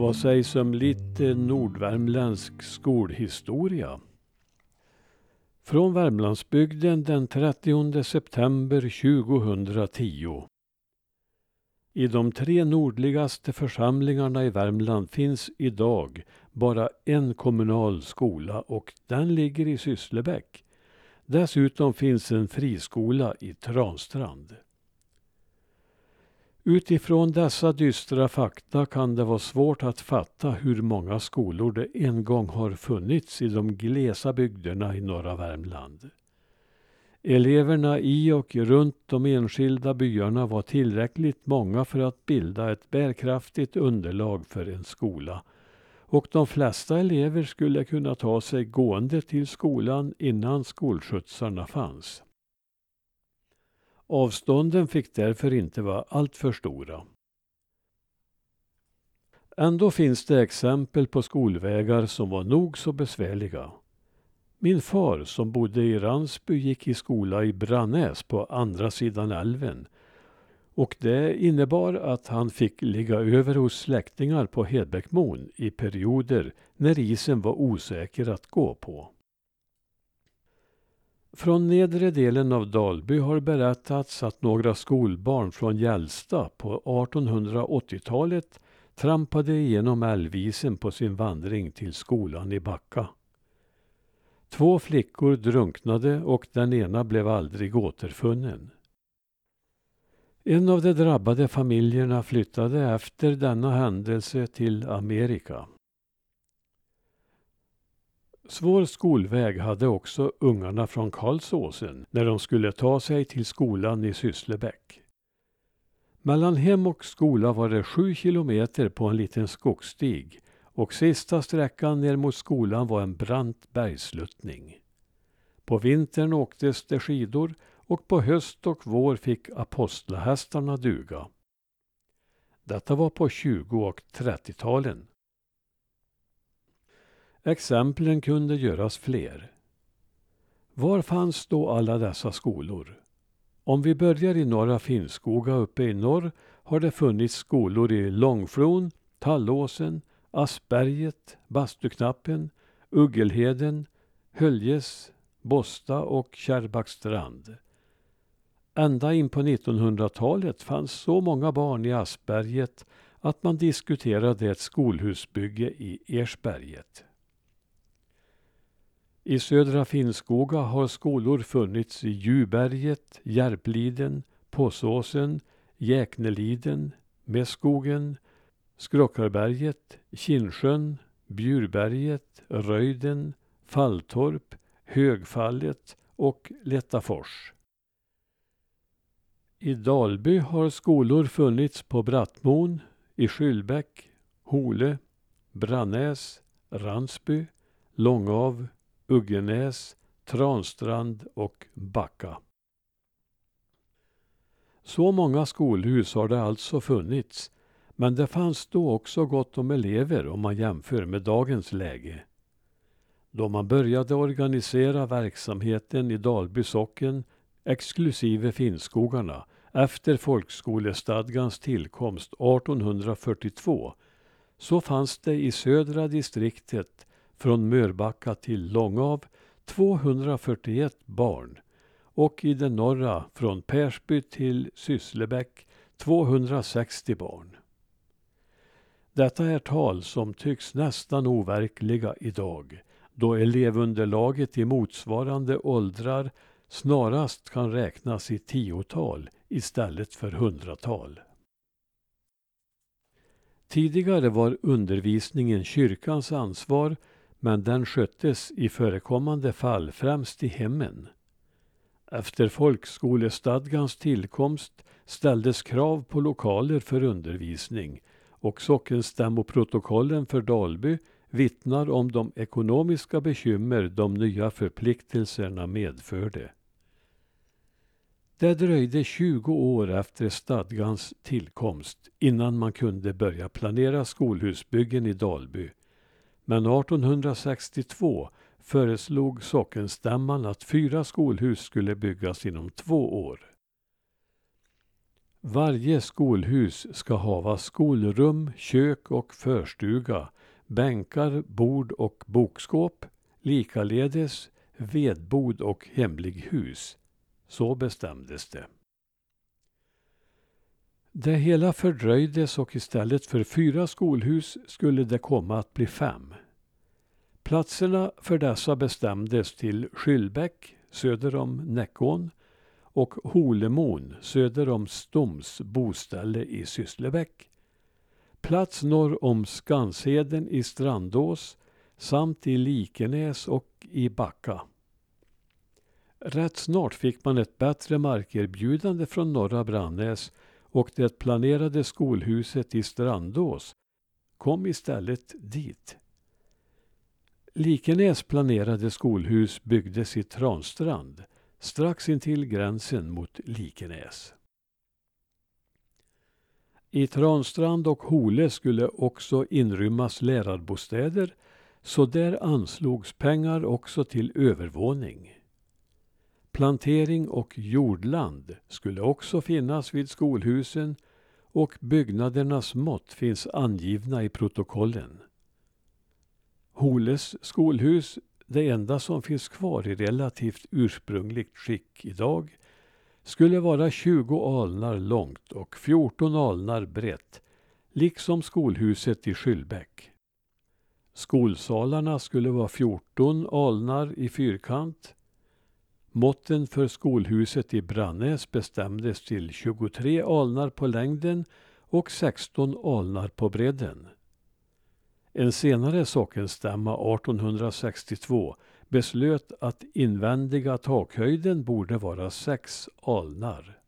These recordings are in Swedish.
Vad sägs om lite nordvärmländsk skolhistoria? Från Värmlandsbygden den 30 september 2010. I de tre nordligaste församlingarna i Värmland finns idag bara en kommunal skola och den ligger i Sysslebäck. Dessutom finns en friskola i Transtrand. Utifrån dessa dystra fakta kan det vara svårt att fatta hur många skolor det en gång har funnits i de glesa bygderna i norra Värmland. Eleverna i och runt de enskilda byarna var tillräckligt många för att bilda ett bärkraftigt underlag för en skola. Och de flesta elever skulle kunna ta sig gående till skolan innan skolskjutsarna fanns. Avstånden fick därför inte vara alltför stora. Ändå finns det exempel på skolvägar som var nog så besvärliga. Min far som bodde i Ransby gick i skola i Brannäs på andra sidan älven. Och det innebar att han fick ligga över hos släktingar på Hedbäckmon i perioder när isen var osäker att gå på. Från nedre delen av Dalby har berättats att några skolbarn från Gällsta på 1880-talet trampade igenom älvisen på sin vandring till skolan i Backa. Två flickor drunknade och den ena blev aldrig återfunnen. En av de drabbade familjerna flyttade efter denna händelse till Amerika. Svår skolväg hade också ungarna från Karlsåsen när de skulle ta sig till skolan i Sysslebäck. Mellan hem och skola var det sju kilometer på en liten skogsstig och sista sträckan ner mot skolan var en brant bergsluttning. På vintern åktes det skidor och på höst och vår fick apostlahästarna duga. Detta var på 20 och 30-talen. Exemplen kunde göras fler. Var fanns då alla dessa skolor? Om vi börjar i Norra Finnskoga uppe i norr har det funnits skolor i Långflon, Tallåsen, Asperget, Bastuknappen, Uggelheden, Höljes, Bosta och Kärrbackstrand. Ända in på 1900-talet fanns så många barn i Asperget att man diskuterade ett skolhusbygge i Ersberget. I södra Finnskoga har skolor funnits i Djurberget, Järpliden, Påsåsen, Jäkneliden, Mässkogen, Skrockarberget, Kinnsjön, Bjurberget, Röjden, Falltorp, Högfallet och Lättafors. I Dalby har skolor funnits på Brattmon, i Skyllbäck, Hole, Brannäs, Ransby, Långav, Uggenäs, Transtrand och Backa. Så många skolhus har det alltså funnits men det fanns då också gott om elever om man jämför med dagens läge. Då man började organisera verksamheten i Dalby socken, exklusive Finnskogarna, efter folkskolestadgans tillkomst 1842, så fanns det i södra distriktet från Mörbacka till Långav 241 barn och i det norra från Persby till Sysslebäck 260 barn. Detta är tal som tycks nästan overkliga idag då elevunderlaget i motsvarande åldrar snarast kan räknas i tiotal istället för hundratal. Tidigare var undervisningen kyrkans ansvar men den sköttes i förekommande fall främst i hemmen. Efter folkskolestadgans tillkomst ställdes krav på lokaler för undervisning och sockenstämmoprotokollen för Dalby vittnar om de ekonomiska bekymmer de nya förpliktelserna medförde. Det dröjde 20 år efter stadgans tillkomst innan man kunde börja planera skolhusbyggen i Dalby. Men 1862 föreslog sockenstämman att fyra skolhus skulle byggas inom två år. Varje skolhus ska hava skolrum, kök och förstuga, bänkar, bord och bokskåp, likaledes vedbod och hemlig hus. Så bestämdes det. Det hela fördröjdes och istället för fyra skolhus skulle det komma att bli fem. Platserna för dessa bestämdes till Skyllbäck söder om Näckån och Holemon söder om Stoms boställe i Sysslebäck. Plats norr om Skansheden i Strandås samt i Likenäs och i Backa. Rätt snart fick man ett bättre markerbjudande från Norra Brannäs och det planerade skolhuset i Strandås kom istället dit. Likenäs planerade skolhus byggdes i Transtrand strax intill gränsen mot Likenäs. I Transtrand och Hole skulle också inrymmas lärarbostäder så där anslogs pengar också till övervåning. Plantering och jordland skulle också finnas vid skolhusen och byggnadernas mått finns angivna i protokollen. Holes skolhus, det enda som finns kvar i relativt ursprungligt skick idag, skulle vara 20 alnar långt och 14 alnar brett, liksom skolhuset i Skyllbäck. Skolsalarna skulle vara 14 alnar i fyrkant. Måtten för skolhuset i Brannäs bestämdes till 23 alnar på längden och 16 alnar på bredden. En senare sockenstämma 1862 beslöt att invändiga takhöjden borde vara 6 alnar.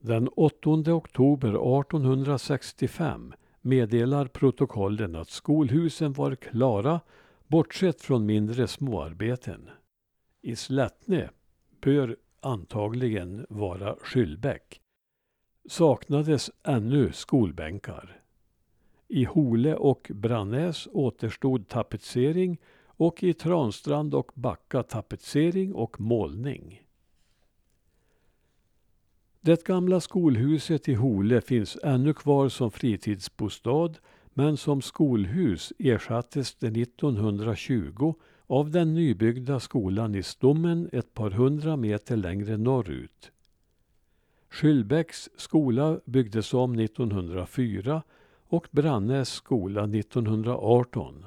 Den 8 oktober 1865 meddelar protokollen att skolhusen var klara bortsett från mindre småarbeten. I Slättne bör antagligen vara Skyllbäck saknades ännu skolbänkar. I Hole och Brannäs återstod tapetsering och i Transtrand och Backa tapetsering och målning. Det gamla skolhuset i Hole finns ännu kvar som fritidsbostad men som skolhus ersattes det 1920 av den nybyggda skolan i Stommen ett par hundra meter längre norrut. Skyllbäcks skola byggdes om 1904 och Brannäs skola 1918.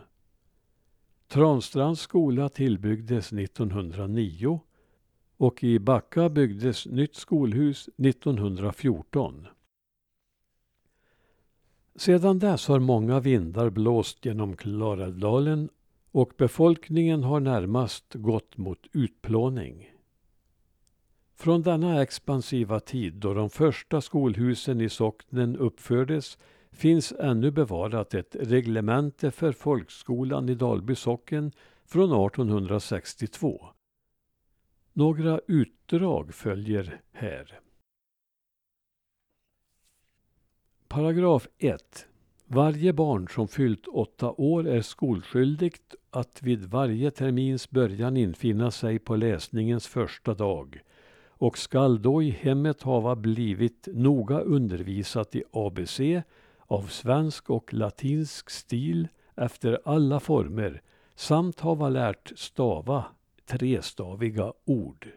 Transtrands skola tillbyggdes 1909 och i Backa byggdes nytt skolhus 1914. Sedan dess har många vindar blåst genom Klarälvdalen och befolkningen har närmast gått mot utplåning. Från denna expansiva tid då de första skolhusen i socknen uppfördes finns ännu bevarat ett reglemente för folkskolan i Dalby socken från 1862. Några utdrag följer här. Paragraf 1. Varje barn som fyllt åtta år är skolskyldigt att vid varje termins början infinna sig på läsningens första dag och skall då i hemmet hava blivit noga undervisat i ABC av svensk och latinsk stil efter alla former samt hava lärt stava trestaviga ord.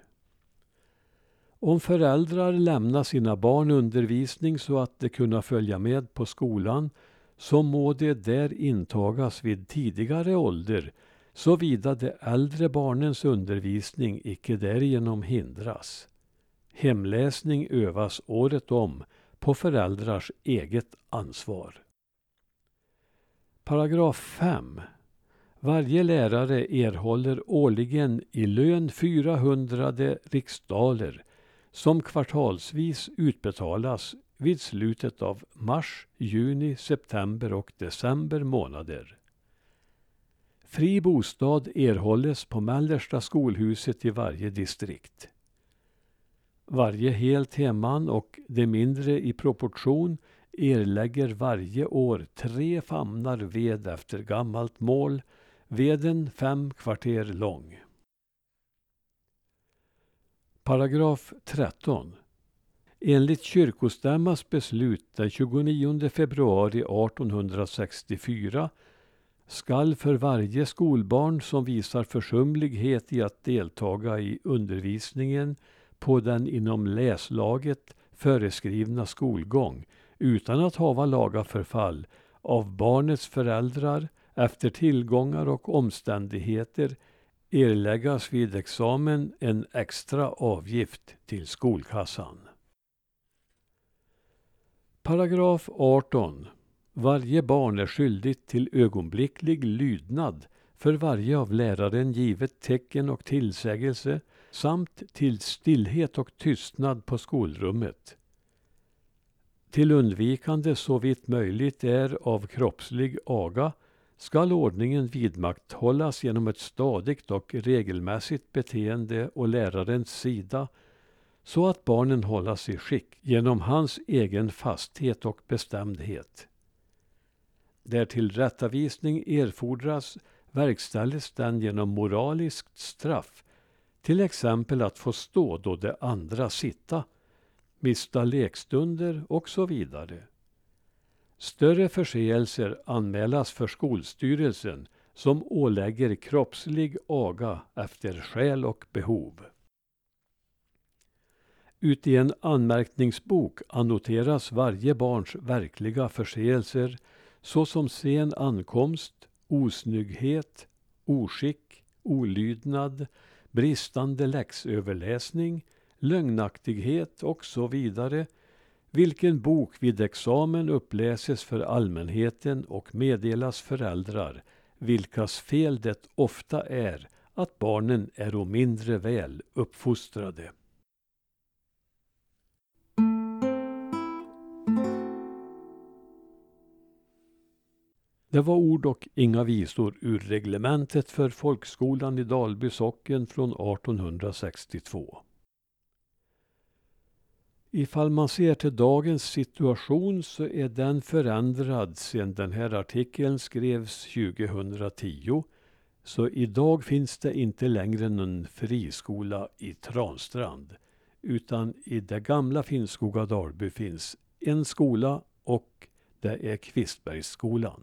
Om föräldrar lämnar sina barn undervisning så att de kunna följa med på skolan så må de där intagas vid tidigare ålder såvida de äldre barnens undervisning icke därigenom hindras. Hemläsning övas året om på föräldrars eget ansvar. Paragraf 5. Varje lärare erhåller årligen i lön 400 riksdaler som kvartalsvis utbetalas vid slutet av mars, juni, september och december månader. Fri bostad erhålles på mellersta skolhuset i varje distrikt. Varje helt hemman och det mindre i proportion erlägger varje år tre famnar ved efter gammalt mål, veden fem kvarter lång. Paragraf 13. Enligt kyrkostämmas beslut den 29 februari 1864 skall för varje skolbarn som visar försumlighet i att deltaga i undervisningen på den inom läslaget föreskrivna skolgång utan att hava laga förfall av barnets föräldrar efter tillgångar och omständigheter erläggas vid examen en extra avgift till skolkassan. Paragraf 18. Varje barn är skyldigt till ögonblicklig lydnad för varje av läraren givet tecken och tillsägelse samt till stillhet och tystnad på skolrummet. Till undvikande så vitt möjligt är av kroppslig aga skall ordningen vidmakthållas genom ett stadigt och regelmässigt beteende å lärarens sida så att barnen hållas i skick genom hans egen fasthet och bestämdhet. Där tillrättavisning erfordras verkställes den genom moraliskt straff, till exempel att få stå då de andra sitta, mista lekstunder och så vidare. Större förseelser anmälas för skolstyrelsen som ålägger kroppslig aga efter skäl och behov. Uti en anmärkningsbok annoteras varje barns verkliga förseelser såsom sen ankomst, osnygghet, oskick, olydnad, bristande läxöverläsning, lögnaktighet och så vidare vilken bok vid examen uppläses för allmänheten och meddelas föräldrar, vilkas fel det ofta är att barnen är mindre väl uppfostrade. Det var ord och inga visor ur reglementet för folkskolan i Dalby socken från 1862. Ifall man ser till dagens situation så är den förändrad sedan den här artikeln skrevs 2010. Så idag finns det inte längre någon friskola i Transtrand. Utan i det gamla Finnskoga Dalby finns en skola och det är Kvistbergsskolan.